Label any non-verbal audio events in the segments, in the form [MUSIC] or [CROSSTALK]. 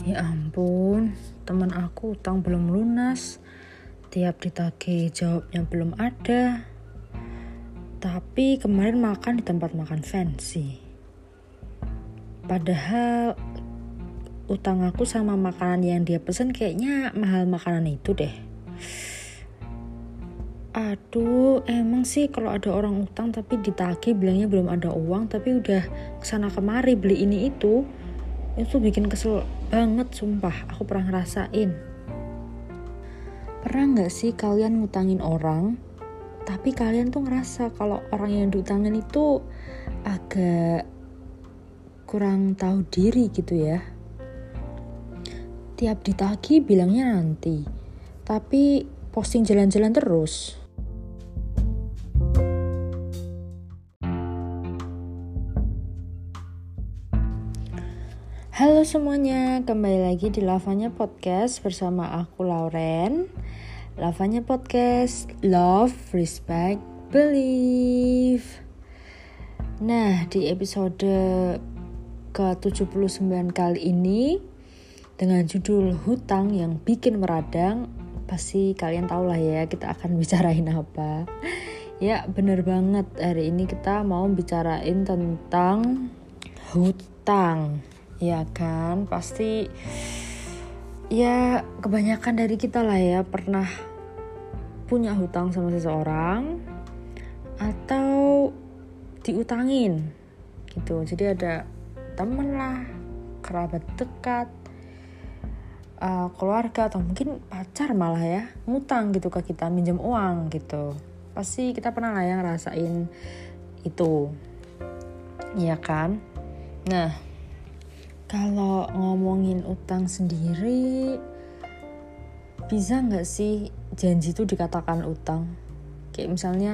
Ya ampun, teman aku utang belum lunas. Tiap ditagih jawabnya belum ada. Tapi kemarin makan di tempat makan fancy. Padahal utang aku sama makanan yang dia pesen kayaknya mahal makanan itu deh. Aduh, emang sih kalau ada orang utang tapi ditagih bilangnya belum ada uang tapi udah ke sana kemari beli ini itu itu bikin kesel banget sumpah. Aku pernah ngerasain. Pernah nggak sih kalian ngutangin orang tapi kalian tuh ngerasa kalau orang yang diutangin itu agak kurang tahu diri gitu ya? Tiap ditagih bilangnya nanti tapi posting jalan-jalan terus Halo semuanya, kembali lagi di Lavanya Podcast bersama aku Lauren. Lavanya Podcast, Love, Respect, Believe. Nah, di episode ke-79 kali ini dengan judul Hutang yang bikin meradang, pasti kalian tahu lah ya kita akan [LAUGHS] bicarain apa. Ya, bener banget. Hari ini kita mau bicarain tentang hutang ya kan? Pasti ya kebanyakan dari kita lah ya pernah punya hutang sama seseorang atau diutangin gitu. Jadi ada temen lah kerabat dekat uh, keluarga atau mungkin pacar malah ya ngutang gitu ke kita minjem uang gitu. Pasti kita pernah lah yang ngerasain itu. Ya kan? Nah kalau ngomongin utang sendiri, bisa nggak sih janji itu dikatakan utang? Kayak misalnya,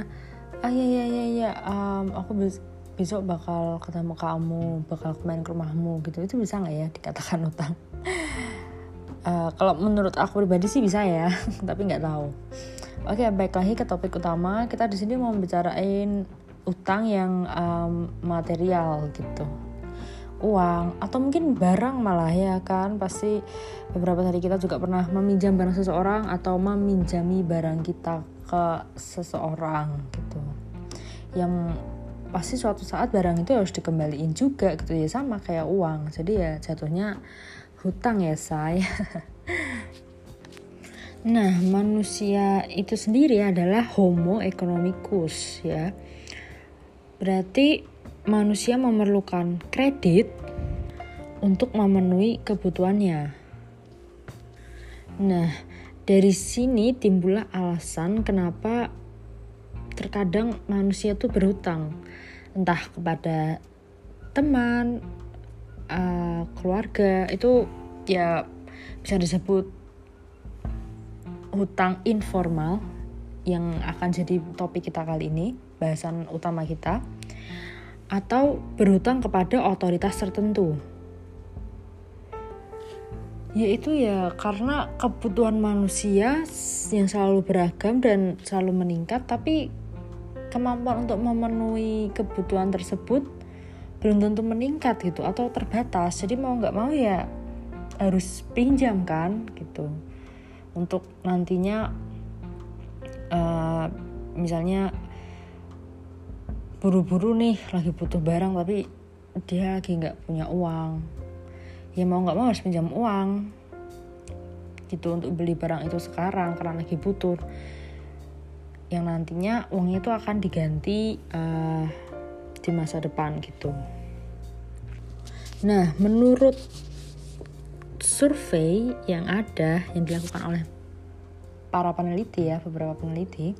ah ya ya ya ya, um, aku besok bakal ketemu kamu, bakal main ke rumahmu gitu. Itu bisa nggak ya dikatakan [LAUGHS] utang? uh, kalau menurut aku pribadi sih bisa ya, [LAUGHS] tapi nggak tahu. Oke, baik lagi ke topik utama. Kita di sini mau bicarain utang yang um, material gitu uang atau mungkin barang malah ya kan. Pasti beberapa hari kita juga pernah meminjam barang seseorang atau meminjami barang kita ke seseorang gitu. Yang pasti suatu saat barang itu harus dikembaliin juga gitu ya sama kayak uang. Jadi ya jatuhnya hutang ya saya [LAUGHS] nah manusia itu sendiri adalah homo economicus ya. Berarti manusia memerlukan kredit untuk memenuhi kebutuhannya. Nah, dari sini timbullah alasan kenapa terkadang manusia tuh berhutang, entah kepada teman, uh, keluarga, itu ya bisa disebut hutang informal yang akan jadi topik kita kali ini, bahasan utama kita atau berhutang kepada otoritas tertentu. Yaitu ya karena kebutuhan manusia yang selalu beragam dan selalu meningkat tapi kemampuan untuk memenuhi kebutuhan tersebut belum tentu meningkat gitu atau terbatas. Jadi mau nggak mau ya harus pinjam kan gitu untuk nantinya uh, misalnya buru-buru nih lagi butuh barang tapi dia lagi nggak punya uang. Ya mau nggak mau harus pinjam uang. Gitu untuk beli barang itu sekarang karena lagi butuh. Yang nantinya uangnya itu akan diganti uh, di masa depan gitu. Nah menurut survei yang ada yang dilakukan oleh para peneliti ya beberapa peneliti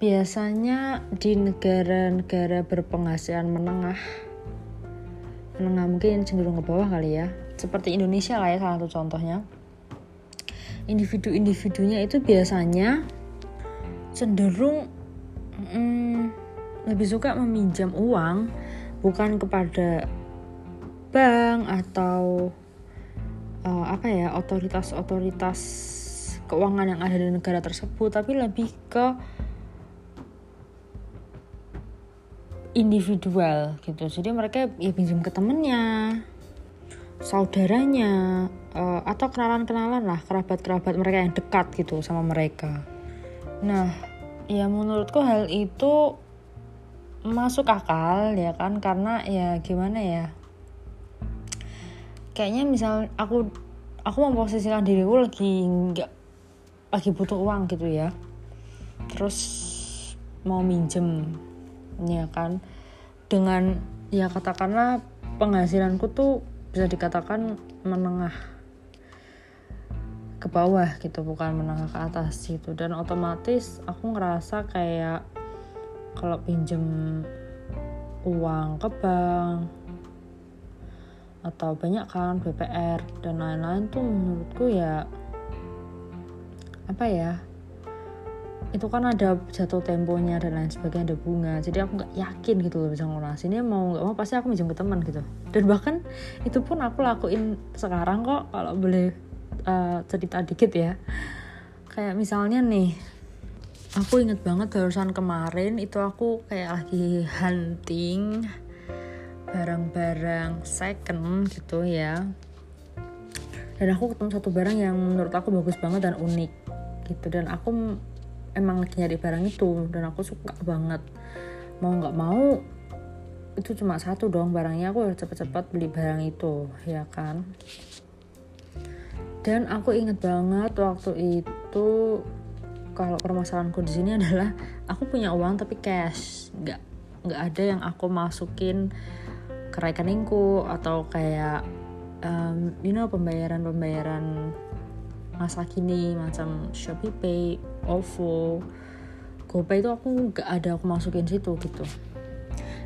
biasanya di negara-negara berpenghasilan menengah menengah mungkin cenderung ke bawah kali ya. Seperti Indonesia lah ya salah satu contohnya. Individu-individunya itu biasanya cenderung hmm, lebih suka meminjam uang bukan kepada bank atau uh, apa ya otoritas-otoritas keuangan yang ada di negara tersebut tapi lebih ke individual gitu. Jadi mereka ya pinjam ke temennya saudaranya uh, atau kenalan-kenalan lah kerabat-kerabat mereka yang dekat gitu sama mereka. Nah ya menurutku hal itu masuk akal ya kan karena ya gimana ya kayaknya misal aku aku memposisikan diriku lagi nggak lagi butuh uang gitu ya. Terus mau minjem ya kan. Dengan ya katakanlah penghasilanku tuh bisa dikatakan menengah ke bawah gitu bukan menengah ke atas gitu. Dan otomatis aku ngerasa kayak kalau pinjem uang ke bank atau banyak kan BPR dan lain-lain tuh menurutku ya apa ya itu kan ada jatuh temponya dan lain sebagainya ada bunga. Jadi aku nggak yakin gitu loh bisa ini mau nggak mau pasti aku minjem ke teman gitu. Dan bahkan itu pun aku lakuin sekarang kok kalau boleh uh, cerita dikit ya. Kayak misalnya nih aku inget banget barusan kemarin itu aku kayak lagi hunting barang-barang second gitu ya. Dan aku ketemu satu barang yang menurut aku bagus banget dan unik gitu. Dan aku emang lagi nyari barang itu dan aku suka banget. Mau nggak mau itu cuma satu dong barangnya aku harus cepet-cepet beli barang itu ya kan? Dan aku inget banget waktu itu kalau permasalahanku di sini adalah aku punya uang tapi cash. Nggak nggak ada yang aku masukin ke rekeningku atau kayak um, you know pembayaran pembayaran masa kini macam Shopee Pay, OVO, GoPay itu aku nggak ada aku masukin situ gitu.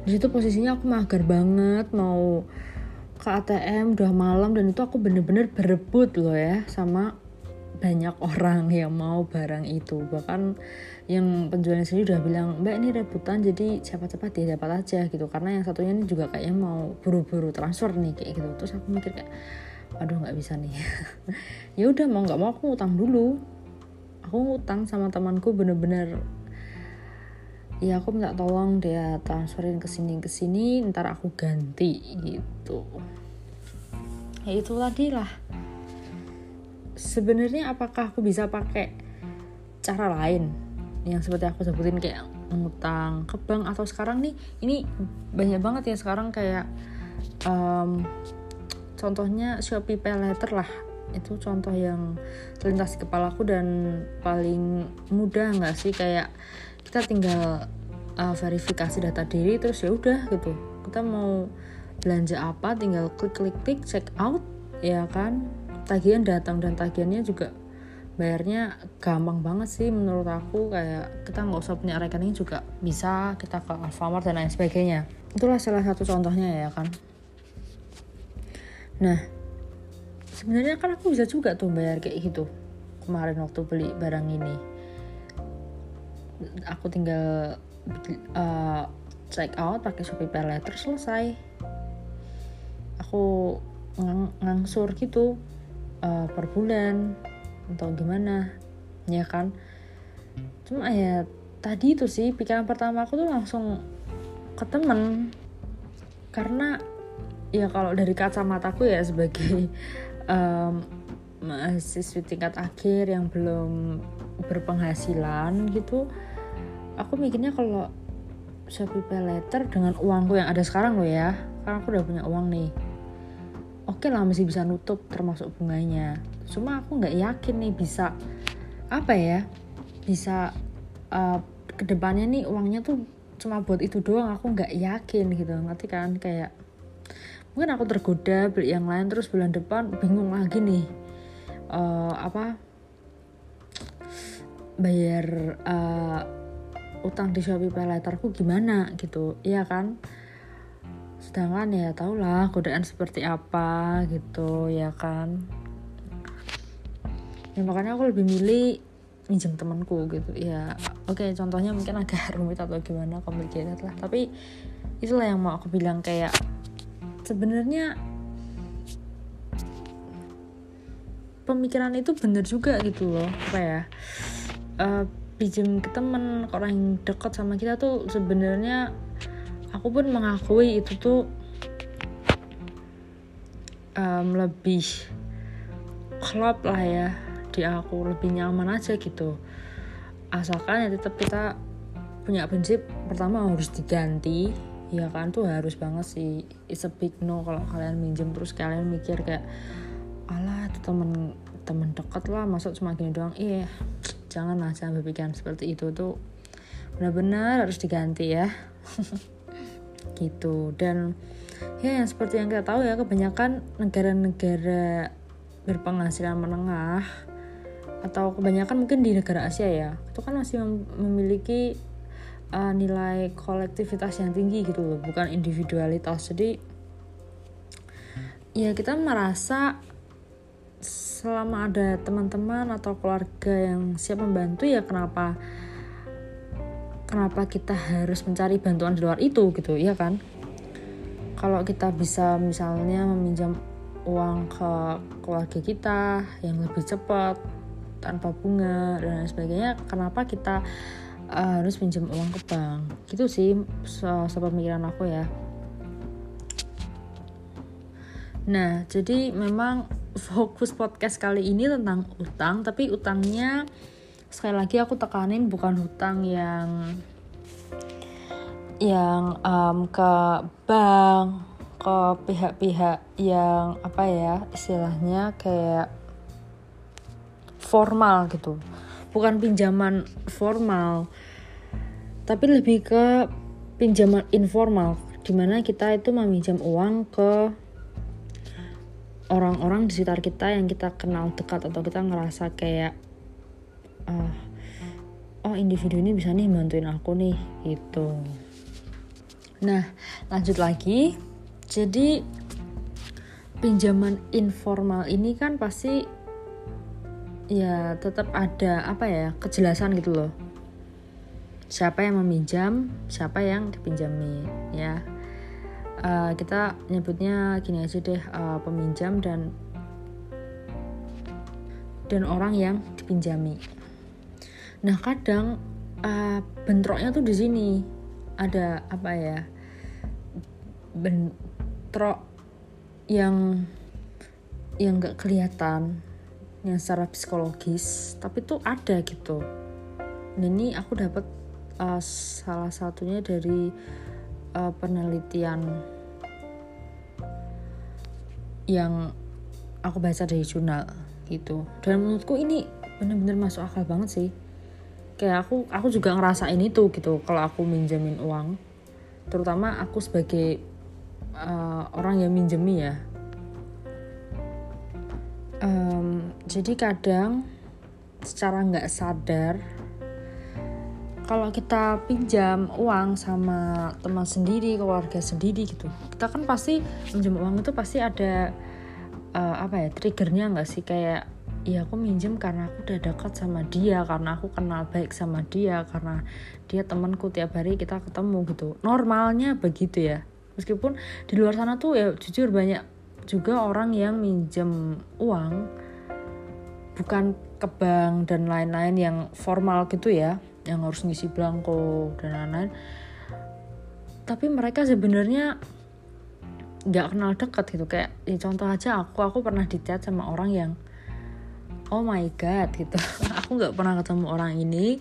Di situ posisinya aku mager banget mau ke ATM udah malam dan itu aku bener-bener berebut loh ya sama banyak orang yang mau barang itu. Bahkan yang penjualnya sendiri udah bilang mbak ini rebutan jadi cepat-cepat dia dapat aja gitu. Karena yang satunya ini juga kayaknya mau buru-buru transfer nih kayak gitu. Terus aku mikir kayak aduh nggak bisa nih. [LAUGHS] Ya udah mau nggak mau aku ngutang dulu aku ngutang sama temanku bener-bener. Ya aku minta tolong dia transferin ke sini ke sini ntar aku ganti gitu. Ya itu tadi lah sebenarnya apakah aku bisa pakai cara lain? Yang seperti aku sebutin kayak ngutang ke bank atau sekarang nih ini banyak banget ya sekarang kayak um, contohnya Shopee Pay Letter lah itu contoh yang terlintas di kepalaku dan paling mudah nggak sih? Kayak kita tinggal uh, verifikasi data diri terus ya udah gitu. Kita mau belanja apa tinggal klik klik klik check out ya kan? Tagihan datang dan tagihannya juga bayarnya gampang banget sih menurut aku. Kayak kita nggak usah punya rekening juga bisa kita ke Alfamart dan lain sebagainya. Itulah salah satu contohnya ya kan. Nah sebenarnya kan aku bisa juga tuh bayar kayak gitu. Kemarin waktu beli barang ini. Aku tinggal uh, check out pakai Shopee Pay Letter selesai. Aku ngang ngangsur gitu uh, per bulan atau gimana ya kan? Cuma ya tadi itu sih pikiran pertama aku tuh langsung ke temen. Karena ya kalau dari kacamataku ya sebagai um, mahasiswi tingkat akhir yang belum berpenghasilan gitu aku mikirnya kalau Shopee Pay Letter dengan uangku yang ada sekarang loh ya karena aku udah punya uang nih oke okay lah masih bisa nutup termasuk bunganya. Cuma aku nggak yakin nih bisa apa ya bisa uh, ke depannya nih uangnya tuh cuma buat itu doang aku nggak yakin gitu ngerti kan? Kayak mungkin aku tergoda beli yang lain terus bulan depan bingung lagi nih uh, apa bayar uh, utang di Shopee Pay gimana gitu. Iya kan? Sedangkan ya tau lah godaan seperti apa gitu ya kan? Ya makanya aku lebih milih minjem temanku gitu. Ya oke okay, contohnya mungkin agak [LAUGHS] rumit atau gimana complicated lah. Tapi itulah yang mau aku bilang kayak sebenarnya pemikiran itu bener juga gitu loh apa ya? Uh, pinjem ke temen orang yang dekat sama kita tuh sebenarnya aku pun mengakui itu tuh um, lebih klop lah ya di aku lebih nyaman aja gitu. Asalkan ya tetap kita punya prinsip pertama harus diganti ya kan tuh harus banget sih. It's a big no kalau kalian minjem. Terus kalian mikir kayak alah itu temen temen deket lah masuk cuma gini doang. Iya jangan lah jangan berpikiran seperti itu. Tuh benar-benar harus diganti ya. [LAUGHS] Gitu. Dan ya yang seperti yang kita tahu ya kebanyakan negara-negara berpenghasilan menengah atau kebanyakan mungkin di negara Asia ya itu kan masih memiliki uh, nilai kolektivitas yang tinggi gitu loh bukan individualitas. Jadi ya kita merasa selama ada teman-teman atau keluarga yang siap membantu ya kenapa kenapa kita harus mencari bantuan di luar itu gitu ya kan? Kalau kita bisa misalnya meminjam uang ke keluarga kita yang lebih cepat tanpa bunga dan lain sebagainya kenapa kita uh, harus pinjam uang ke bank. Gitu sih so pemikiran aku ya. Nah jadi memang [LAUGHS] fokus podcast kali ini tentang utang tapi utangnya sekali lagi aku tekanin bukan hutang yang yang um, ke bank ke pihak-pihak yang apa ya istilahnya kayak formal gitu bukan pinjaman formal tapi lebih ke pinjaman informal. Di mana kita itu meminjam uang ke orang-orang di sekitar kita yang kita kenal dekat atau kita ngerasa kayak uh, oh individu ini bisa nih bantuin aku nih gitu. Nah lanjut lagi. Jadi pinjaman informal ini kan pasti ya tetap ada apa ya kejelasan gitu loh. Siapa yang meminjam siapa yang dipinjami ya. Uh, kita nyebutnya gini aja deh uh, peminjam dan dan orang yang dipinjami. Nah kadang uh, bentroknya tuh di sini. Ada apa ya bentrok yang yang nggak kelihatan yang secara psikologis tapi tuh ada gitu. Dan ini aku dapat uh, salah satunya dari uh, penelitian yang aku baca dari jurnal gitu. Dan menurutku ini bener-bener masuk akal banget sih kayak aku aku juga ngerasain itu gitu kalau aku minjemin uang terutama aku sebagai uh, orang yang minjemi ya um, jadi kadang secara nggak sadar kalau kita pinjam uang sama teman sendiri keluarga sendiri gitu kita kan pasti pinjam uang itu pasti ada uh, apa ya triggernya nggak sih? Kayak ya aku minjem karena aku udah dekat sama dia karena aku kenal baik sama dia karena dia temanku tiap hari kita ketemu gitu. Normalnya begitu ya. Meskipun di luar sana tuh ya jujur banyak juga orang yang minjem uang bukan ke bank dan lain-lain yang formal gitu ya yang harus ngisi belangko dan lain-lain. Tapi mereka sebenarnya nggak kenal dekat gitu. Kayak ya contoh aja aku aku pernah dicat sama orang yang oh my god gitu. [LAUGHS] Aku nggak pernah ketemu orang ini.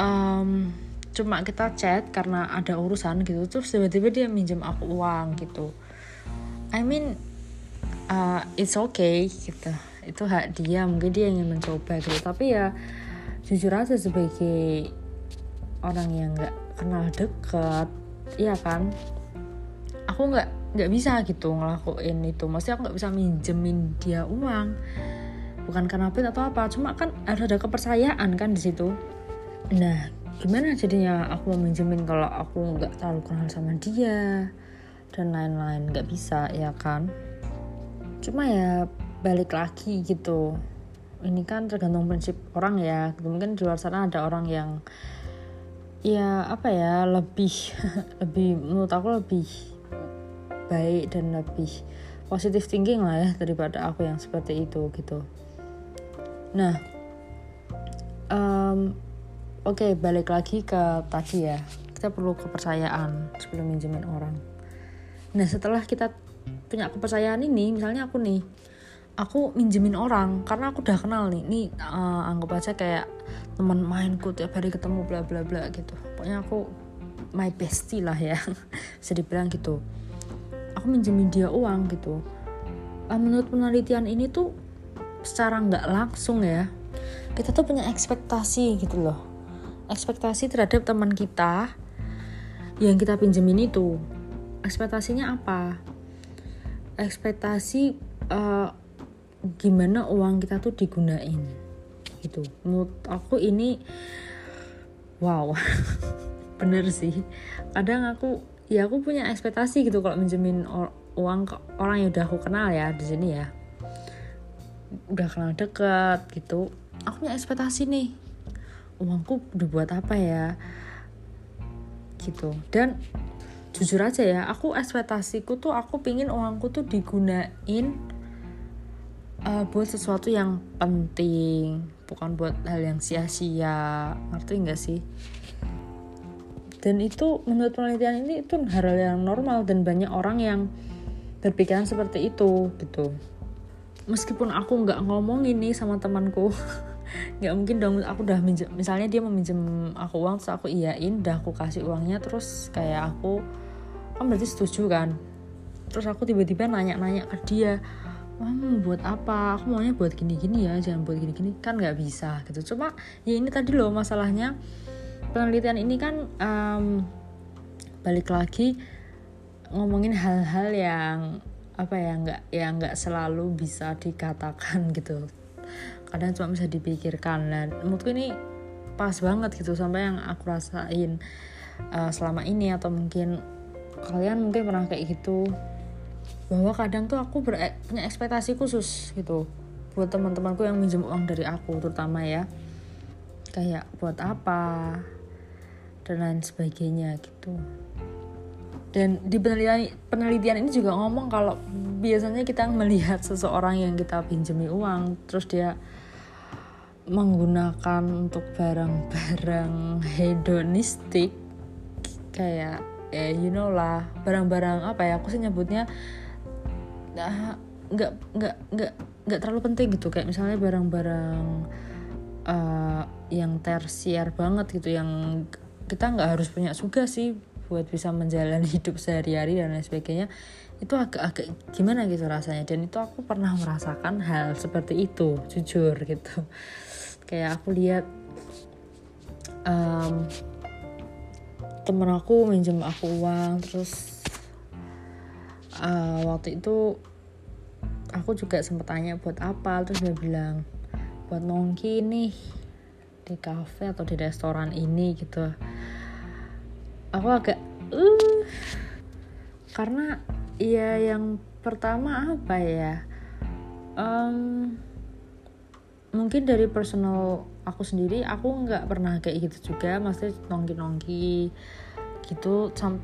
Um, cuma kita chat karena ada urusan gitu. Terus tiba-tiba dia minjem aku uang gitu. I mean uh, it's okay gitu. Itu hak dia mungkin dia ingin mencoba gitu. Tapi ya jujur aja sebagai orang yang nggak kenal deket iya kan? Aku nggak nggak bisa gitu ngelakuin itu. Maksudnya aku nggak bisa minjemin dia uang. Bukan karena pit atau apa cuma kan harus ada kepercayaan kan di situ. Nah gimana jadinya aku mau minjemin kalau aku nggak terlalu kenal sama dia? Dan lain-lain nggak bisa ya kan cuma ya balik lagi gitu. Ini kan tergantung prinsip orang ya. Gitu. mungkin di luar sana ada orang yang ya apa ya lebih [LAUGHS] lebih menurut aku lebih baik dan lebih positif thinking lah ya daripada aku yang seperti itu gitu. Nah um, oke okay, balik lagi ke tadi ya. Kita perlu kepercayaan sebelum minjemin orang. Nah setelah kita punya kepercayaan ini misalnya aku nih aku minjemin orang karena aku udah kenal nih nih uh, anggap aja kayak teman mainku tiap hari ketemu bla bla bla gitu. Pokoknya aku my bestie lah ya [LAUGHS] bisa dibilang gitu. Aku minjemin dia uang gitu. Uh, menurut penelitian ini tuh secara nggak langsung ya kita tuh punya ekspektasi gitu loh. Ekspektasi terhadap teman kita yang kita pinjemin itu. Ekspektasinya apa ekspektasi uh, gimana uang kita tuh digunain. Gitu. Menurut aku ini wow. [LAUGHS] Bener sih. Kadang aku ya aku punya ekspektasi gitu kalau minjemin uang ke orang yang udah aku kenal ya di sini ya. Udah kenal deket gitu. Aku punya ekspektasi nih. Uangku udah buat apa ya? Gitu. Dan jujur aja ya aku ekspektasiku tuh aku pingin uangku tuh digunain uh, buat sesuatu yang penting bukan buat hal yang sia-sia ngerti nggak sih? Dan itu menurut penelitian ini itu hal yang normal dan banyak orang yang berpikiran seperti itu gitu. Meskipun aku nggak ngomong ini sama temanku [LAUGHS] nggak mungkin dong aku udah minjem misalnya dia meminjam aku uang terus aku iyain udah aku kasih uangnya terus kayak aku kan berarti setuju kan? Terus aku tiba-tiba nanya-nanya ke dia mau buat apa? Aku maunya buat gini-gini ya jangan buat gini-gini. Kan nggak bisa gitu. Cuma ya ini tadi loh masalahnya. Penelitian ini kan um, balik lagi ngomongin hal-hal yang apa ya nggak ya nggak selalu bisa dikatakan [LAUGHS] gitu. Kadang cuma bisa dipikirkan. Dan menurutku ini pas banget gitu sampai yang aku rasain uh, selama ini atau mungkin kalian mungkin pernah kayak gitu. Bahwa kadang tuh aku ber punya ekspektasi khusus gitu buat teman-temanku yang minjem uang dari aku terutama ya. Kayak buat apa dan lain sebagainya gitu. Dan di penelitian penelitian ini juga ngomong kalau biasanya kita melihat seseorang yang kita pinjami uang terus dia menggunakan untuk barang-barang hedonistik kayak ya you know lah barang-barang apa ya aku sih nyebutnya nggak nggak nggak nggak terlalu penting gitu. Kayak misalnya barang-barang uh, yang tersier banget gitu yang kita nggak harus punya juga sih buat bisa menjalani [LAUGHS] hidup sehari-hari dan lain sebagainya. Itu agak-agak gimana gitu rasanya? Dan itu aku pernah merasakan hal seperti itu jujur gitu. Kayak aku lihat um, temen aku minjem aku uang terus uh, waktu itu aku juga sempat tanya buat apa terus dia bilang buat nongki nih di cafe atau di restoran ini gitu. Aku agak uh. Karena ya yang pertama apa ya? Um, mungkin dari personal aku sendiri aku nggak pernah kayak gitu juga maksudnya nongki nongki gitu sam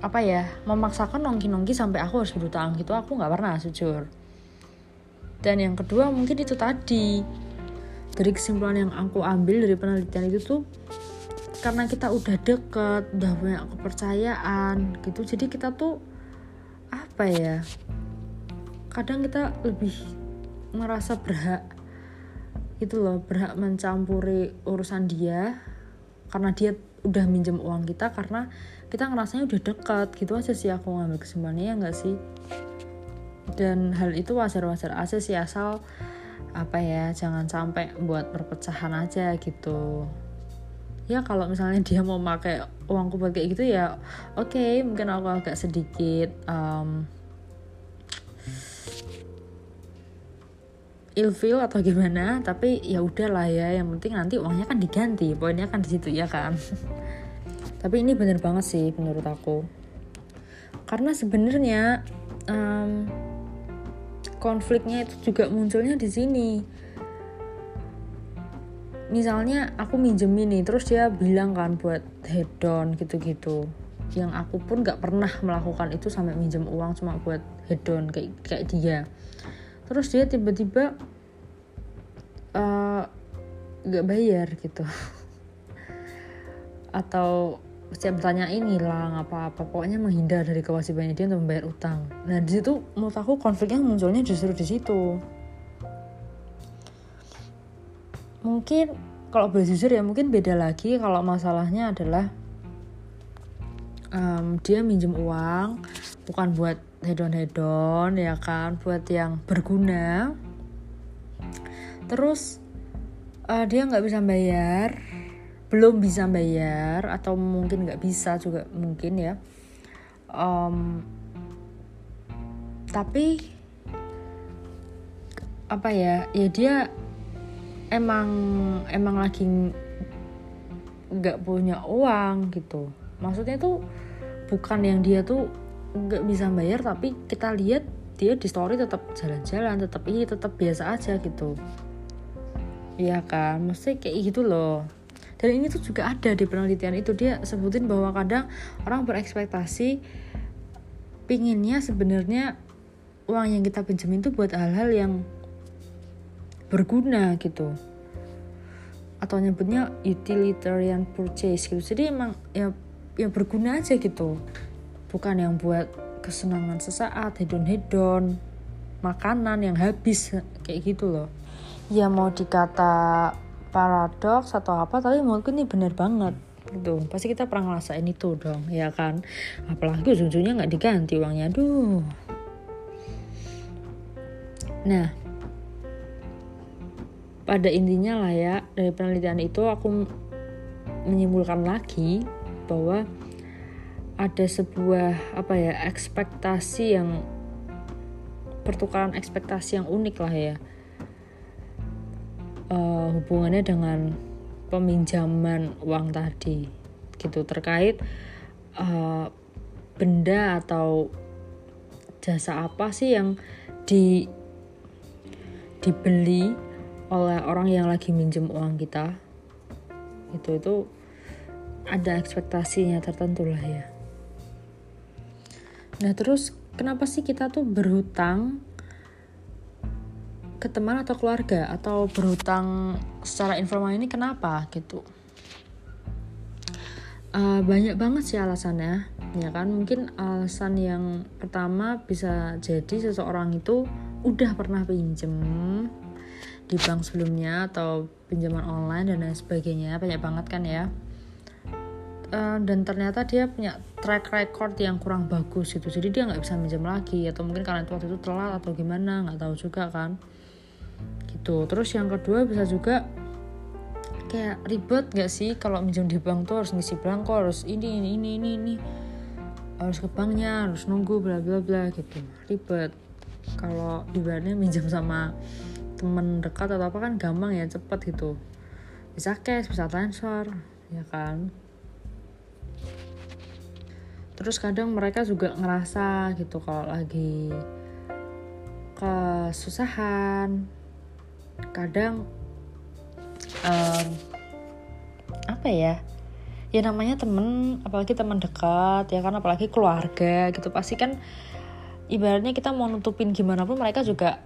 apa ya memaksakan nongki nongki sampai aku harus berutang gitu aku nggak pernah jujur dan yang kedua mungkin itu tadi dari kesimpulan yang aku ambil dari penelitian itu tuh karena kita udah deket udah punya kepercayaan gitu jadi kita tuh apa ya kadang kita lebih merasa berhak itu loh berhak mencampuri urusan dia. Karena dia udah minjem uang kita karena kita ngerasanya udah dekat gitu aja sih. Aku ngambil kesimpulannya ya nggak sih? Dan hal itu wajar-wajar aja sih asal apa ya jangan sampai buat perpecahan aja gitu. Ya kalau misalnya dia mau pakai uangku buat kayak gitu ya oke okay, mungkin aku agak sedikit um, ilfil atau gimana tapi ya udahlah ya yang penting nanti uangnya kan diganti poinnya kan di situ ya kan? [LAUGHS] Tapi ini bener banget sih menurut aku. Karena sebenarnya um, konfliknya itu juga munculnya di sini. Misalnya aku minjemin nih terus dia bilang kan buat head down gitu-gitu. Yang aku pun gak pernah melakukan itu sampai minjem uang cuma buat head down kayak kayak dia. Terus dia tiba-tiba uh, bayar gitu. [LAUGHS] Atau setiap bertanyain hilang apa-apa. Pokoknya menghindar dari kewajibannya dia untuk membayar utang. Nah di situ menurut aku konfliknya munculnya justru di situ. Mungkin kalau boleh jujur ya mungkin beda lagi kalau masalahnya adalah um, dia minjem uang bukan buat hedon hedon ya kan? Buat yang berguna terus uh, dia nggak bisa bayar belum bisa bayar atau mungkin nggak bisa juga mungkin ya. Um, tapi apa ya ya dia emang emang lagi nggak punya uang gitu. Maksudnya tuh bukan yang dia tuh nggak bisa bayar tapi kita lihat dia di story tetap jalan-jalan tetap ini tetap biasa aja gitu Iya kan, mesti kayak gitu loh. Dan ini tuh juga ada di penelitian itu. Dia sebutin bahwa kadang orang berekspektasi pinginnya sebenarnya uang yang kita pinjemin tuh buat hal-hal yang berguna gitu. Atau nyebutnya utilitarian purchase gitu. Jadi emang ya ya berguna aja gitu. Bukan yang buat kesenangan sesaat hedon-hedon makanan yang habis kayak gitu loh ya mau dikata paradoks atau apa tapi menurutku ini bener banget. Gitu. Pasti kita pernah ngerasain itu dong ya kan? Apalagi ujung-ujungnya nggak diganti uangnya. Aduh. Nah pada intinya lah ya dari penelitian itu aku menyimpulkan lagi bahwa ada sebuah apa ya ekspektasi yang pertukaran ekspektasi yang unik lah ya uh, hubungannya dengan peminjaman uang tadi gitu. Terkait uh, benda atau jasa apa sih yang di dibeli oleh orang yang lagi minjem uang kita? Itu itu ada ekspektasinya tertentu lah ya. Nah terus kenapa sih kita tuh berhutang ke teman atau keluarga atau berhutang secara informal ini kenapa gitu? Uh, banyak banget sih alasannya ya kan? Mungkin alasan yang pertama bisa jadi seseorang itu udah pernah pinjem di bank sebelumnya atau pinjaman online dan lain sebagainya banyak banget kan ya? Uh, dan ternyata dia punya track record yang kurang bagus gitu. Jadi dia nggak bisa minjem lagi atau mungkin karena itu waktu itu telat atau gimana nggak tahu juga kan gitu. Terus yang kedua bisa juga kayak ribet gak sih kalau minjem di bank tuh harus ngisi belangko harus ini ini ini ini ini. Harus ke banknya harus nunggu bla bla bla gitu. Ribet. Kalau ibaratnya minjem sama temen dekat atau apa kan gampang ya cepet gitu. Bisa cash bisa transfer ya kan? Terus kadang mereka juga ngerasa gitu kalau lagi kesusahan kadang um, apa ya ya namanya temen apalagi teman dekat ya kan apalagi keluarga gitu. Pasti kan ibaratnya kita mau nutupin gimana pun mereka juga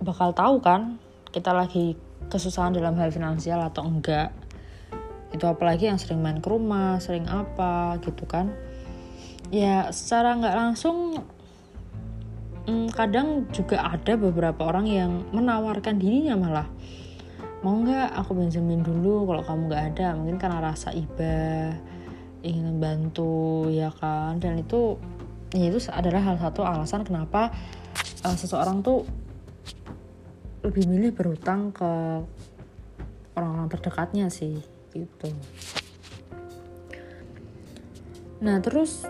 bakal tahu kan kita lagi kesusahan dalam hal finansial atau enggak. Itu apalagi yang sering main ke rumah sering apa gitu kan. Ya secara nggak langsung hmm, kadang juga ada beberapa orang yang menawarkan dirinya malah. Mau nggak aku pinjemin dulu kalau kamu nggak ada? Mungkin karena rasa iba ingin membantu ya kan? Dan itu ya itu adalah hal satu alasan kenapa uh, seseorang tuh lebih milih berhutang ke orang-orang terdekatnya sih gitu. Nah terus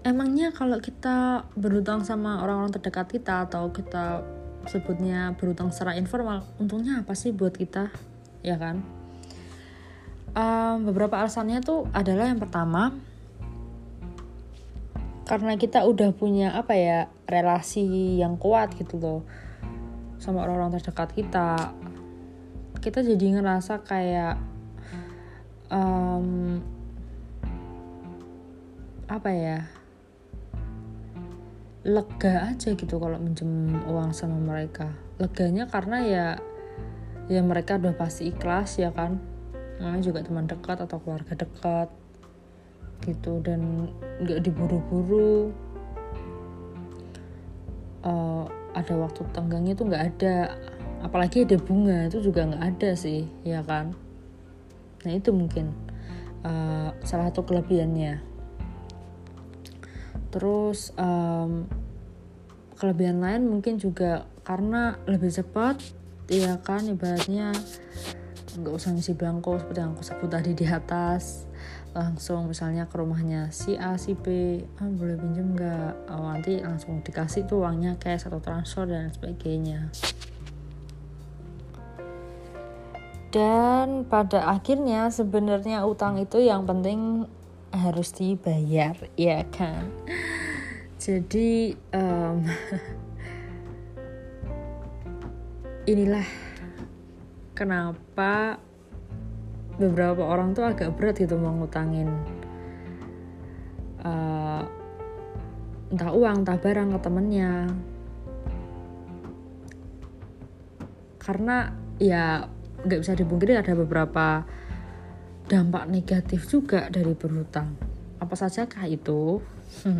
emangnya kalau kita berhutang sama orang-orang terdekat kita atau kita sebutnya berhutang secara informal untungnya apa sih buat kita? Ya kan? Um, beberapa alasannya tuh adalah yang pertama karena kita udah punya apa ya relasi yang kuat gitu loh sama orang-orang terdekat kita. Kita jadi ngerasa kayak um, apa ya lega aja gitu kalau minjem uang sama mereka. Leganya karena ya ya mereka udah pasti ikhlas ya kan? Namanya juga teman dekat atau keluarga dekat gitu. Dan nggak diburu-buru. Uh, ada waktu tenggangnya tuh nggak ada. Apalagi ada bunga itu juga nggak ada sih ya kan? Nah itu mungkin uh, salah satu kelebihannya terus um, kelebihan lain mungkin juga karena lebih cepat ya kan ibaratnya nggak usah ngisi belangko seperti yang aku sebut tadi di atas. Langsung misalnya ke rumahnya si A si B ah boleh pinjam nggak? Oh, nanti langsung dikasih tuh uangnya cash atau transfer dan sebagainya. Dan pada akhirnya sebenarnya utang itu yang penting harus dibayar ya kan? Jadi um, [LAUGHS] inilah kenapa beberapa orang tuh agak berat gitu mau ngutangin uh, entah uang entah barang ke temennya. Karena ya nggak bisa dipungkiri ada beberapa dampak negatif juga dari berhutang. Apa saja kah itu? [LAUGHS]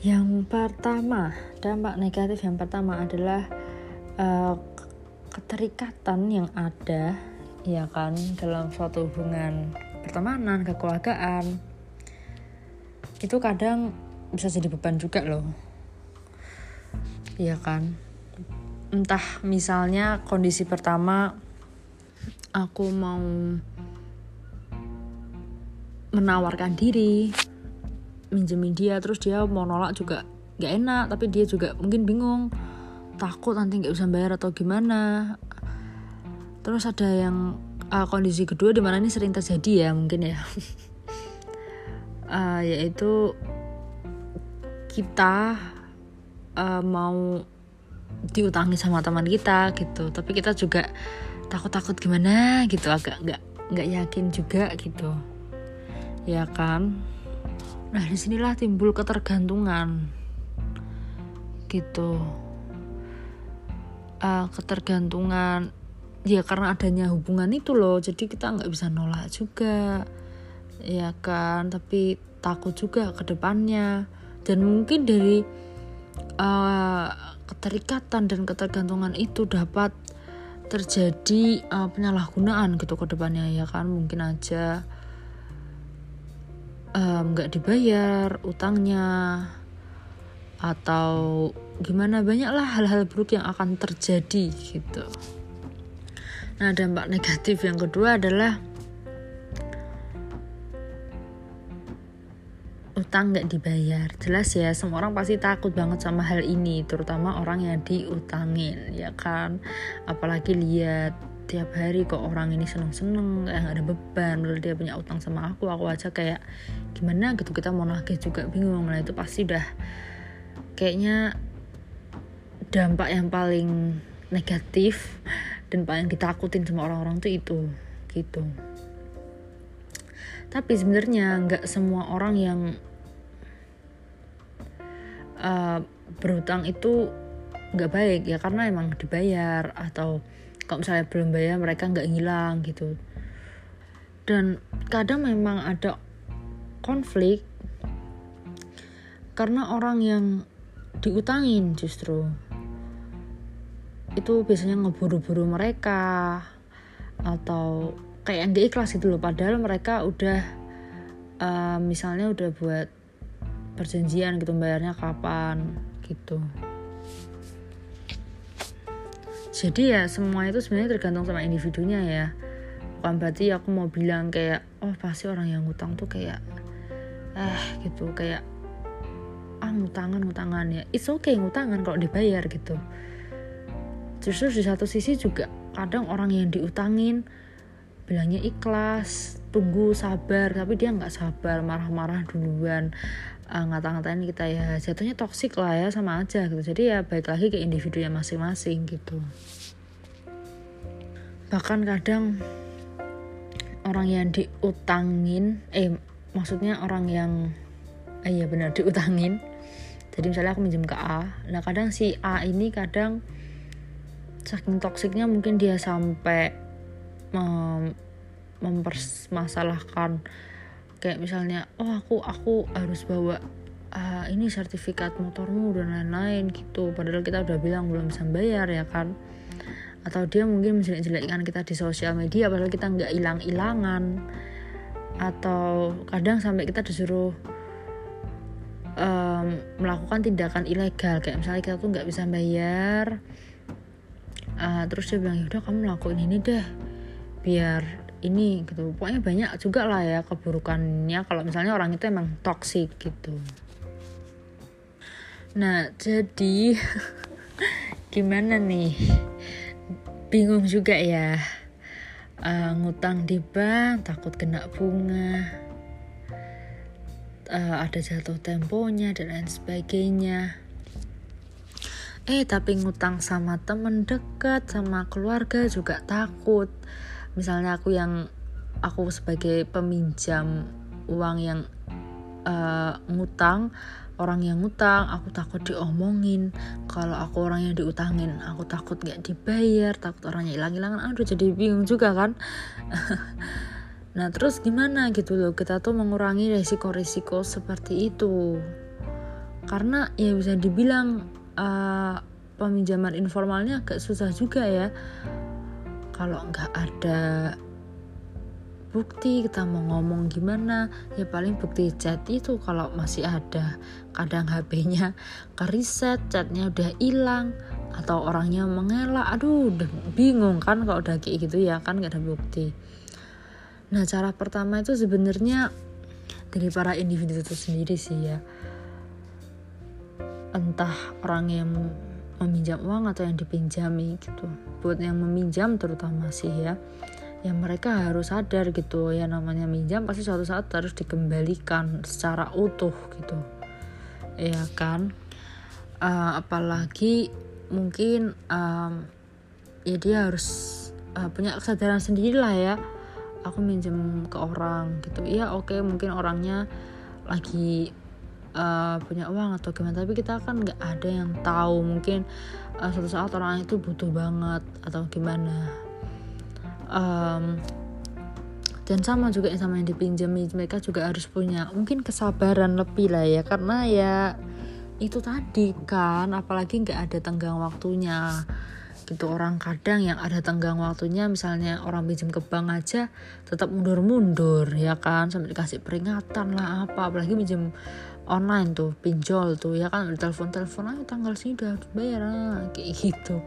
Yang pertama dampak negatif yang pertama adalah uh, keterikatan yang ada ya kan dalam suatu hubungan pertemanan kekeluargaan. Itu kadang bisa jadi beban juga loh. Ya kan? Entah misalnya kondisi pertama aku mau menawarkan diri minjemin dia terus dia mau nolak juga gak enak tapi dia juga mungkin bingung takut nanti nggak bisa bayar atau gimana. Terus ada yang uh, kondisi kedua di mana ini sering terjadi ya mungkin ya. Uh, [LAUGHS] yaitu kita uh, mau diutangi sama teman kita gitu. Tapi kita juga takut-takut gimana gitu agak nggak nggak yakin juga gitu. Ya kan? Nah di sinilah timbul ketergantungan gitu. Uh, ketergantungan ya karena adanya hubungan itu loh jadi kita nggak bisa nolak juga ya kan? Tapi takut juga ke depannya. Dan mungkin dari uh, keterikatan dan ketergantungan itu dapat terjadi uh, penyalahgunaan gitu ke depannya ya kan mungkin aja nggak um, dibayar utangnya atau gimana banyaklah hal-hal buruk yang akan terjadi gitu. Nah dampak negatif yang kedua adalah utang nggak dibayar. Jelas ya semua orang pasti takut banget sama hal ini, terutama orang yang diutangin ya kan. Apalagi lihat tiap hari kok orang ini seneng-seneng gak ada beban lalu dia punya utang sama aku aku aja kayak gimana gitu kita mau nagih juga bingung nah itu pasti udah kayaknya dampak yang paling negatif dan paling ditakutin sama orang-orang tuh itu gitu tapi sebenarnya nggak semua orang yang uh, berutang itu nggak baik ya karena emang dibayar atau kalau misalnya belum bayar mereka nggak hilang gitu. Dan kadang memang ada konflik karena orang yang diutangin justru. Itu biasanya ngeburu-buru mereka atau kayak nggak ikhlas gitu loh padahal mereka udah uh, misalnya udah buat perjanjian gitu bayarnya kapan gitu. Jadi ya semua itu sebenarnya tergantung sama individunya ya. Bukan berarti aku mau bilang kayak oh pasti orang yang ngutang tuh kayak eh gitu. Kayak ah ngutangan ngutangan ya. It's okay ngutangan kalau dibayar gitu. Justru di satu sisi juga kadang orang yang diutangin bilangnya ikhlas tunggu sabar tapi dia nggak sabar marah-marah duluan uh, ngata-ngatain kita ya. Jatuhnya toksik lah ya sama aja gitu. Jadi ya baik lagi ke individunya masing-masing gitu. Bahkan kadang orang yang diutangin eh maksudnya orang yang eh ya benar diutangin. Jadi misalnya aku minjem ke A. Nah kadang si A ini kadang saking toksiknya mungkin dia sampai um, mempermasalahkan kayak misalnya oh aku aku harus bawa uh, ini sertifikat motormu dan lain-lain gitu. Padahal kita udah bilang belum bisa bayar ya kan? Atau dia mungkin menjelek-jelekkan kita di sosial media padahal kita nggak hilang-hilangan. Atau kadang sampai kita disuruh um, melakukan tindakan ilegal. Kayak misalnya kita tuh nggak bisa bayar uh, terus dia bilang yaudah kamu lakuin ini deh biar ini gitu. Pokoknya banyak juga lah ya keburukannya kalau misalnya orang itu emang toxic gitu. Nah jadi [LAUGHS] gimana nih? Bingung juga ya. Uh, ngutang di bank takut kena bunga. Uh, ada jatuh temponya dan lain sebagainya. Eh tapi ngutang sama temen dekat sama keluarga juga takut misalnya aku yang aku sebagai peminjam uang yang uh, ngutang orang yang ngutang aku takut diomongin. Kalau aku orang yang diutangin aku takut gak dibayar takut orangnya hilang-hilangan. Aduh jadi bingung juga kan? [LAUGHS] Nah terus gimana gitu loh kita tuh mengurangi resiko-resiko seperti itu. Karena ya bisa dibilang uh, peminjaman informalnya agak susah juga ya Kalau nggak ada bukti kita mau ngomong gimana ya paling bukti chat itu kalau masih ada kadang HP-nya ke reset chatnya udah hilang atau orangnya mengelak aduh udah bingung kan kalau udah kayak gitu ya kan nggak ada bukti Nah, cara pertama itu sebenarnya dari para individu itu sendiri sih ya. Entah orang yang meminjam uang atau yang dipinjami gitu. Buat yang meminjam terutama sih ya. Ya mereka harus sadar gitu ya namanya minjam pasti suatu saat harus dikembalikan secara utuh gitu. Ya kan? Uh, apalagi mungkin um, ya dia harus uh, punya kesadaran sendiri lah ya aku minjem ke orang gitu iya oke okay, mungkin orangnya lagi uh, punya uang atau gimana. Tapi kita kan nggak ada yang tahu mungkin uh, suatu saat orang itu butuh banget atau gimana. Um, dan sama juga yang sama yang dipinjami mereka juga harus punya mungkin kesabaran lebih lah ya. Karena ya itu tadi kan apalagi nggak ada tenggang waktunya. Gitu orang kadang yang ada tenggang waktunya misalnya orang pinjam ke bank aja tetap mundur-mundur ya kan? Sampai dikasih peringatan lah apa apalagi pinjam online tuh pinjol tuh. Ya kan telepon-telepon ayo tanggal sini udah harus bayar kayak gitu.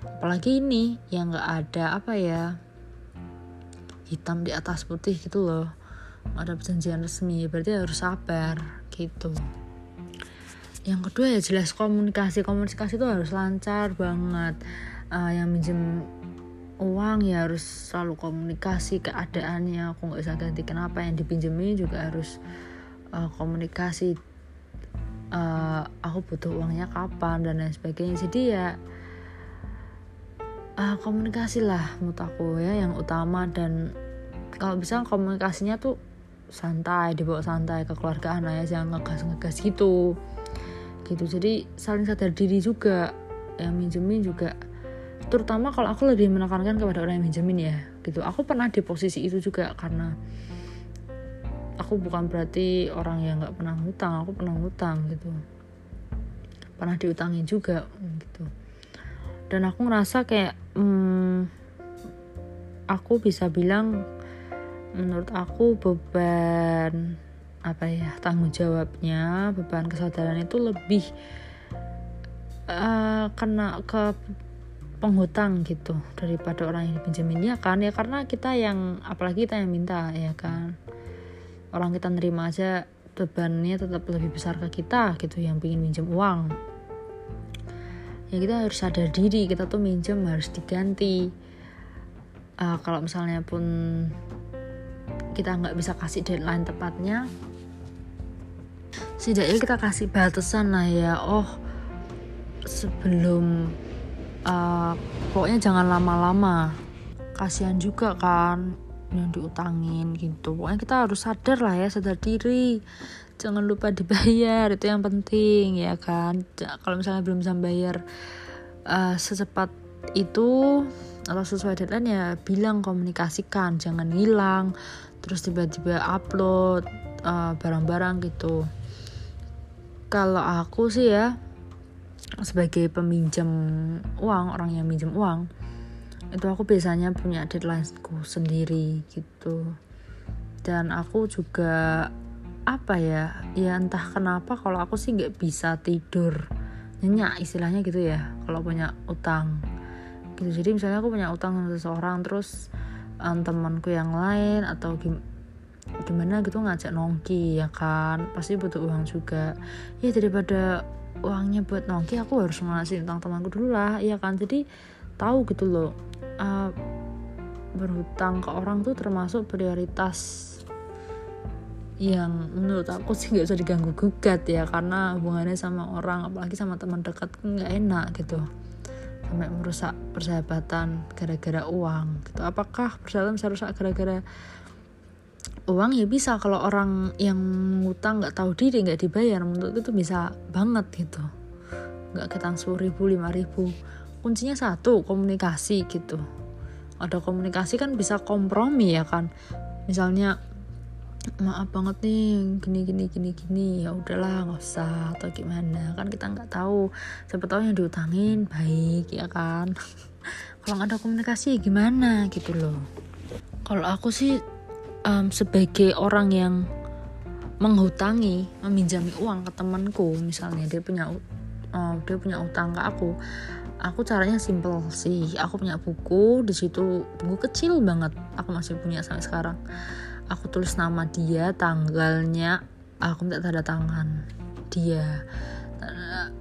Apalagi ini yang nggak ada apa ya hitam di atas putih gitu loh. Ada perjanjian resmi berarti harus sabar gitu. Yang kedua ya jelas komunikasi. Komunikasi itu harus lancar banget. Uh, yang minjem uang ya harus selalu komunikasi keadaannya. Aku nggak bisa ganti kenapa yang dipinjemi juga harus uh, komunikasi uh, aku butuh uangnya kapan dan lain sebagainya. Jadi ya uh, komunikasi lah menurut aku ya yang utama. Dan kalau bisa komunikasinya tuh santai dibawa santai ke keluarga anak ya jangan ngegas ngegas gitu. Gitu. Jadi saling sadar diri juga yang minjemin juga. Terutama kalau aku lebih menekankan kepada orang yang minjemin ya gitu. Aku pernah di posisi itu juga karena aku bukan berarti orang yang nggak pernah ngutang aku pernah ngutang gitu. Pernah diutangin juga gitu. Dan aku ngerasa kayak hmm, aku bisa bilang menurut aku beban apa ya tanggung jawabnya beban kesadaran itu lebih uh, kena ke penghutang gitu daripada orang yang dipinjemin. Ya kan? Ya karena kita yang apalagi kita yang minta ya kan orang kita nerima aja bebannya tetap lebih besar ke kita gitu yang pingin minjem uang. Ya kita harus sadar diri kita tuh minjem harus diganti. Uh, kalau misalnya pun kita nggak bisa kasih deadline tepatnya setidaknya kita kasih batasan lah ya. Oh sebelum uh, pokoknya jangan lama-lama. Kasihan juga kan yang diutangin gitu. Pokoknya kita harus sadar lah ya sadar diri. Jangan lupa dibayar itu yang penting ya kan? Kalau misalnya belum bisa bayar uh, secepat itu atau sesuai deadline ya bilang komunikasikan. Jangan hilang terus tiba-tiba upload eh, barang-barang gitu. Kalau aku sih ya sebagai peminjam uang orang yang minjem uang itu aku biasanya punya deadlineku sendiri gitu. Dan aku juga apa ya ya entah kenapa kalau aku sih nggak bisa tidur. Nyenyak istilahnya gitu ya kalau punya utang. Gitu. Jadi misalnya aku punya utang sama seseorang terus um, temanku yang lain atau gim gimana gitu ngajak nongki ya kan? Pasti butuh uang juga. Ya daripada uangnya buat nongki aku harus ngasih utang temanku dulu lah ya kan? Jadi tahu gitu loh uh, berhutang ke orang tuh termasuk prioritas yang menurut aku sih nggak usah diganggu gugat ya karena hubungannya sama orang apalagi sama teman dekat nggak enak gitu. Sampai merusak persahabatan gara-gara uang gitu. Apakah persahabatan bisa rusak gara-gara uang? Ya bisa kalau orang yang ngutang nggak tahu diri nggak dibayar menurut itu bisa banget gitu. Nggak ketang sepuluh ribu lima ribu kuncinya satu komunikasi gitu. Ada komunikasi kan bisa kompromi ya kan. Misalnya maaf banget nih gini gini gini gini ya udahlah nggak usah atau gimana. Kan kita nggak tahu. Siapa tahu yang diutangin baik ya kan. [LAUGHS] Kalau nggak ada komunikasi gimana gitu loh. Kalau aku sih um, sebagai orang yang menghutangi meminjami uang ke temanku misalnya dia punya uh, dia punya utang ke aku aku caranya simple sih. Aku punya buku di situ buku kecil banget aku masih punya sampai sekarang. Aku tulis nama dia tanggalnya aku minta tanda tangan dia.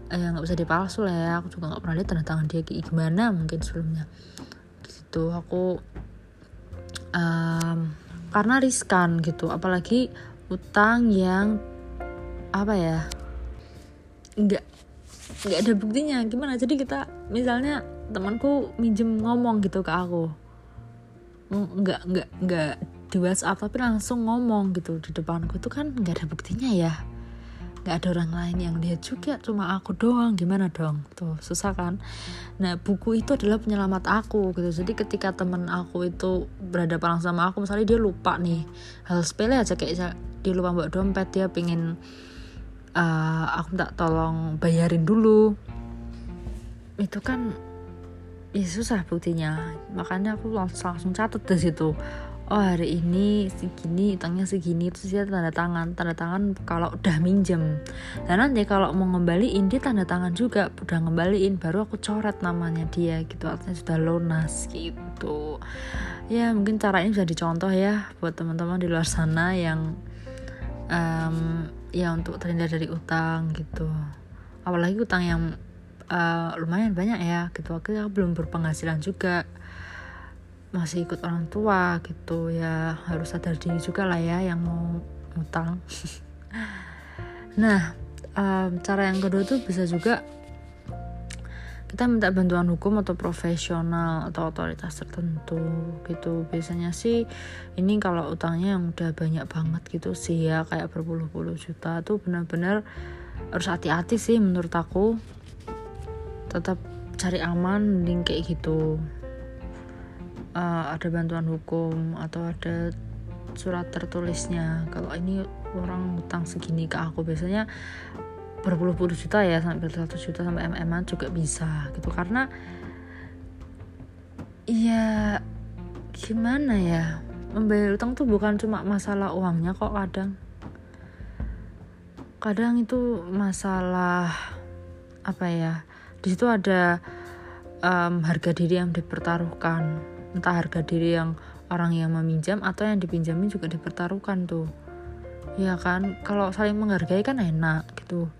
Ya nggak bisa dipalsu lah ya. Aku juga nggak pernah lihat tanda tangan dia kayak gimana mungkin sebelumnya. Gitu. Aku um, karena riskan gitu. Apalagi utang yang apa ya nggak nggak ada buktinya. Gimana? Jadi kita misalnya temanku minjem ngomong gitu ke aku. Nggak nggak nggak di WhatsApp tapi langsung ngomong gitu di depanku. Itu kan nggak ada buktinya ya. Nggak ada orang lain yang lihat juga. Cuma aku doang. Gimana dong? Tuh susah kan? Nah buku itu adalah penyelamat aku gitu. Jadi ketika temen aku itu berada langsung sama aku misalnya dia lupa nih hal sepele aja. Kayak dia lupa bawa dompet dia pingin uh, aku tak tolong bayarin dulu. Itu kan ya susah buktinya. Makanya aku langsung, langsung catat di situ. Oh hari ini segini utangnya segini terus dia tanda tangan. Tanda tangan kalau udah minjem. Dan nanti kalau mau ngembaliin dia tanda tangan juga. Udah ngembaliin baru aku coret namanya dia gitu. Artinya sudah lunas gitu. Ya mungkin cara ini bisa dicontoh ya buat teman-teman di luar sana yang um, ya untuk terhindar dari utang gitu. Apalagi utang yang uh, lumayan banyak ya gitu. Aku belum berpenghasilan juga. Masih ikut orang tua gitu ya. Harus sadar diri juga lah ya yang mau utang [LAUGHS] nah um, cara yang kedua tuh bisa juga kita minta bantuan hukum atau profesional atau otoritas tertentu gitu. Biasanya sih ini kalau utangnya yang udah banyak banget gitu sih ya kayak berpuluh-puluh juta tuh benar-benar harus hati-hati sih menurut aku. Tetap cari aman mending kayak gitu. Uh, ada bantuan hukum atau ada surat tertulisnya. Kalau ini orang utang segini ke aku biasanya berpuluh-puluh juta ya sampai satu juta sampai mm juga bisa gitu. Karena ya gimana ya membayar utang tuh bukan cuma masalah uangnya kok kadang. Kadang itu masalah apa ya di situ ada um, harga diri yang dipertaruhkan. Entah harga diri yang orang yang meminjam atau yang dipinjamin juga dipertaruhkan tuh. Ya kan? Kalau saling menghargai kan enak gitu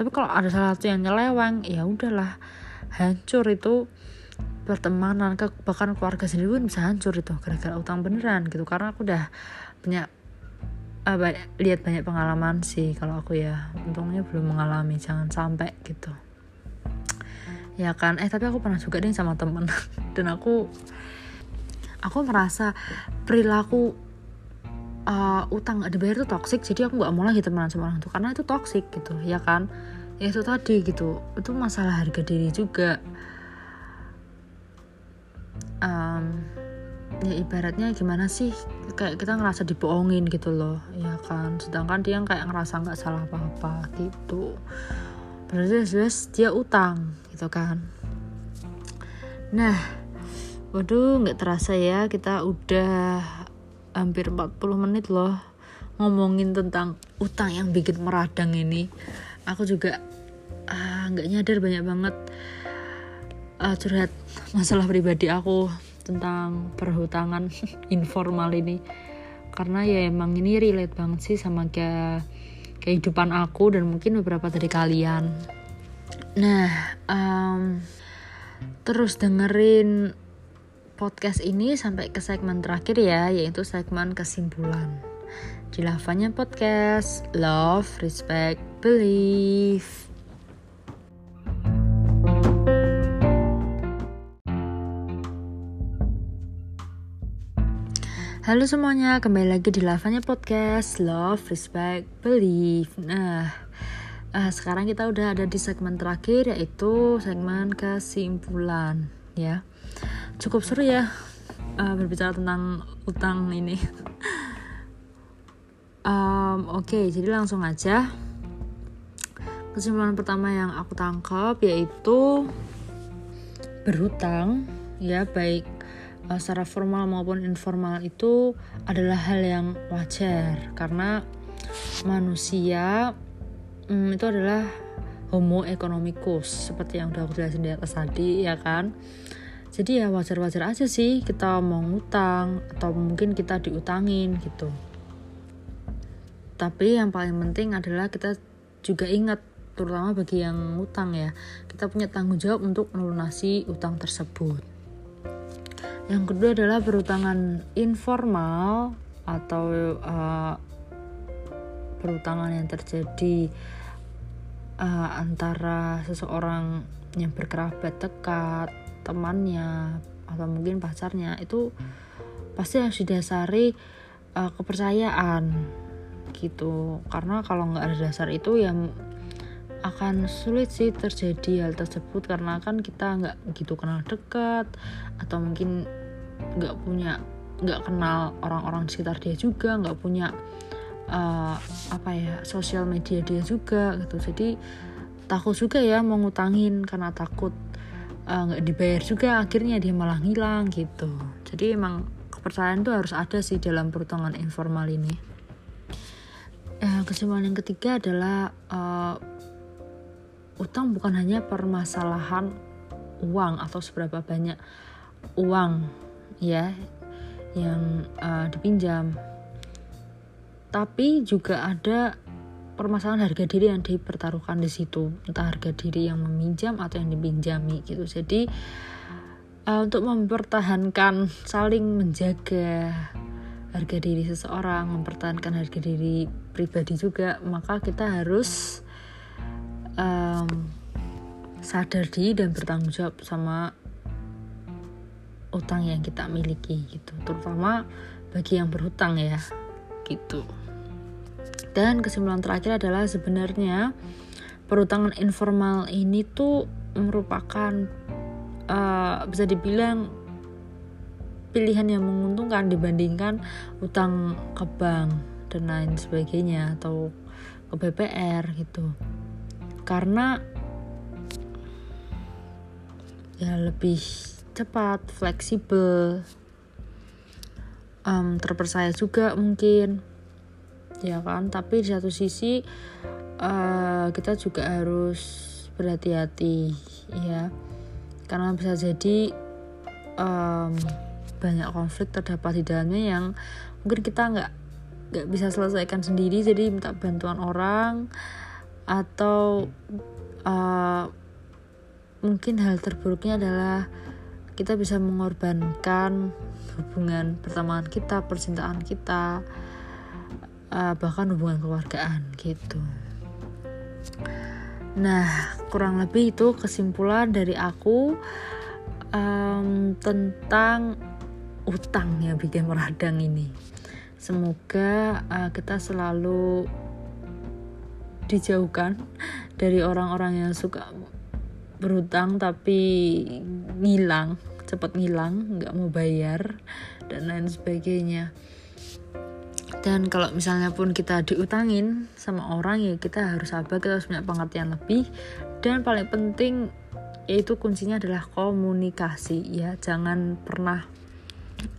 tapi kalau ada salah satu yang nyeleweng ya udahlah. Hancur itu pertemanan ke bahkan keluarga sendiri pun bisa hancur itu gara-gara utang beneran gitu. Karena aku udah punya uh, lihat banyak pengalaman sih kalau aku ya. Untungnya belum mengalami jangan sampai gitu. Ya kan? Eh tapi aku pernah juga deh sama temen. [LAUGHS] Dan aku aku merasa perilaku uh, utang gak dibayar itu toxic jadi aku nggak mau lagi temenan sama orang itu karena itu toxic gitu ya kan? Ya itu tadi gitu. Itu masalah harga diri juga. Um, ya ibaratnya gimana sih kayak kita ngerasa dibohongin gitu loh ya kan? Sedangkan dia kayak ngerasa nggak salah apa-apa gitu. Berarti jelas dia utang gitu kan? Nah waduh nggak terasa ya kita udah hampir 40 menit loh ngomongin tentang utang yang bikin meradang ini. Aku juga ah, nggak uh, nyadar banyak banget uh, curhat masalah pribadi aku tentang perhutangan [LAUGHS] informal ini. Karena ya emang ini relate banget sih sama kayak kehidupan aku dan mungkin beberapa dari kalian. Nah um, terus dengerin podcast ini sampai ke segmen terakhir ya yaitu segmen kesimpulan. Di lavanya podcast love respect believe Halo semuanya, kembali lagi di Lavanya Podcast Love, Respect, Believe Nah, uh, sekarang kita udah ada di segmen terakhir yaitu segmen kesimpulan ya Cukup seru ya uh, berbicara tentang utang ini. Um, Oke, okay, jadi langsung aja. Kesimpulan pertama yang aku tangkap yaitu berhutang ya baik uh, secara formal maupun informal itu adalah hal yang wajar. Karena manusia um, itu adalah homo economicus seperti yang udah aku jelasin di atas tadi ya kan jadi ya wajar-wajar aja sih kita mau ngutang atau mungkin kita diutangin gitu. Tapi yang paling penting adalah kita juga ingat terutama bagi yang ngutang ya kita punya tanggung jawab untuk melunasi utang tersebut. Yang kedua adalah perutangan informal atau uh, perutangan yang terjadi uh, antara seseorang yang berkerabat dekat, temannya atau mungkin pacarnya itu pasti harus didasari uh, kepercayaan gitu. Karena kalau nggak ada dasar itu yang akan sulit sih terjadi hal tersebut. Karena kan kita nggak gitu kenal dekat atau mungkin nggak punya nggak kenal orang-orang di sekitar dia juga nggak punya uh, apa ya sosial media dia juga gitu. Jadi takut juga ya mengutangin karena takut nggak uh, dibayar juga akhirnya dia malah ngilang gitu. Jadi emang kepercayaan tuh harus ada sih dalam perhitungan informal ini. Uh, kesimpulan yang ketiga adalah uh, utang bukan hanya permasalahan uang atau seberapa banyak uang ya yang uh, dipinjam. Tapi juga ada permasalahan harga diri yang dipertaruhkan di situ. Entah harga diri yang meminjam atau yang dipinjami gitu. Jadi uh, untuk mempertahankan saling menjaga harga diri seseorang mempertahankan harga diri pribadi juga maka kita harus um, sadar diri dan bertanggung jawab sama utang yang kita miliki gitu. Terutama bagi yang berhutang ya gitu dan kesimpulan terakhir adalah sebenarnya perhutangan informal ini tuh merupakan uh, bisa dibilang pilihan yang menguntungkan dibandingkan utang ke bank dan lain sebagainya atau ke BPR gitu. Karena ya lebih cepat, fleksibel, um, terpercaya juga mungkin, ya kan? Tapi di satu sisi uh, kita juga harus berhati-hati, ya, karena bisa jadi um, banyak konflik terdapat di dalamnya yang mungkin kita nggak nggak bisa selesaikan sendiri, jadi minta bantuan orang atau uh, mungkin hal terburuknya adalah kita bisa mengorbankan hubungan pertemanan kita, percintaan kita, uh, bahkan hubungan keluargaan gitu. Nah, kurang lebih itu kesimpulan dari aku um, tentang utang yang bikin meradang ini. Semoga uh, kita selalu dijauhkan dari orang-orang yang suka berutang tapi ngilang cepat ngilang nggak mau bayar dan lain sebagainya dan kalau misalnya pun kita diutangin sama orang ya kita harus sabar kita harus punya pengertian lebih. Dan paling penting yaitu kuncinya adalah komunikasi ya. Jangan pernah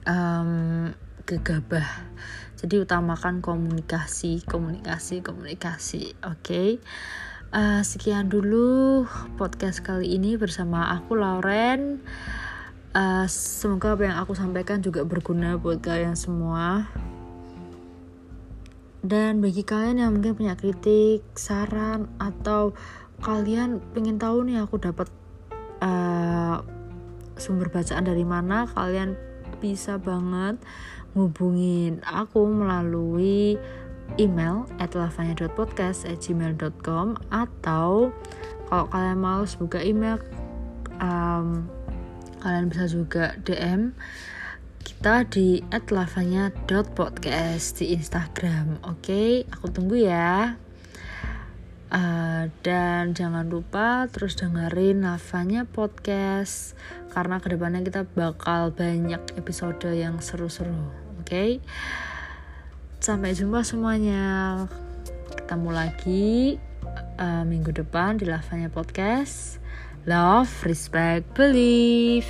um, gegabah. Jadi utamakan komunikasi komunikasi komunikasi oke? Okay? uh, sekian dulu podcast kali ini bersama aku Lauren. Uh, semoga apa yang aku sampaikan juga berguna buat kalian semua dan bagi kalian yang mungkin punya kritik saran atau kalian pengen tahu nih aku dapat uh, sumber bacaan dari mana kalian bisa banget ngubungin aku melalui email at lavanya.podcast@gmail.com atau kalau kalian mau buka email um, kalian bisa juga DM kita di @lavanya.podcast di Instagram. Oke, okay? aku tunggu ya. Uh, dan jangan lupa terus dengerin Lavanya Podcast karena ke depannya kita bakal banyak episode yang seru-seru. Oke, okay? sampai jumpa semuanya. Ketemu lagi uh, minggu depan di Lavanya Podcast. Love, respect, believe.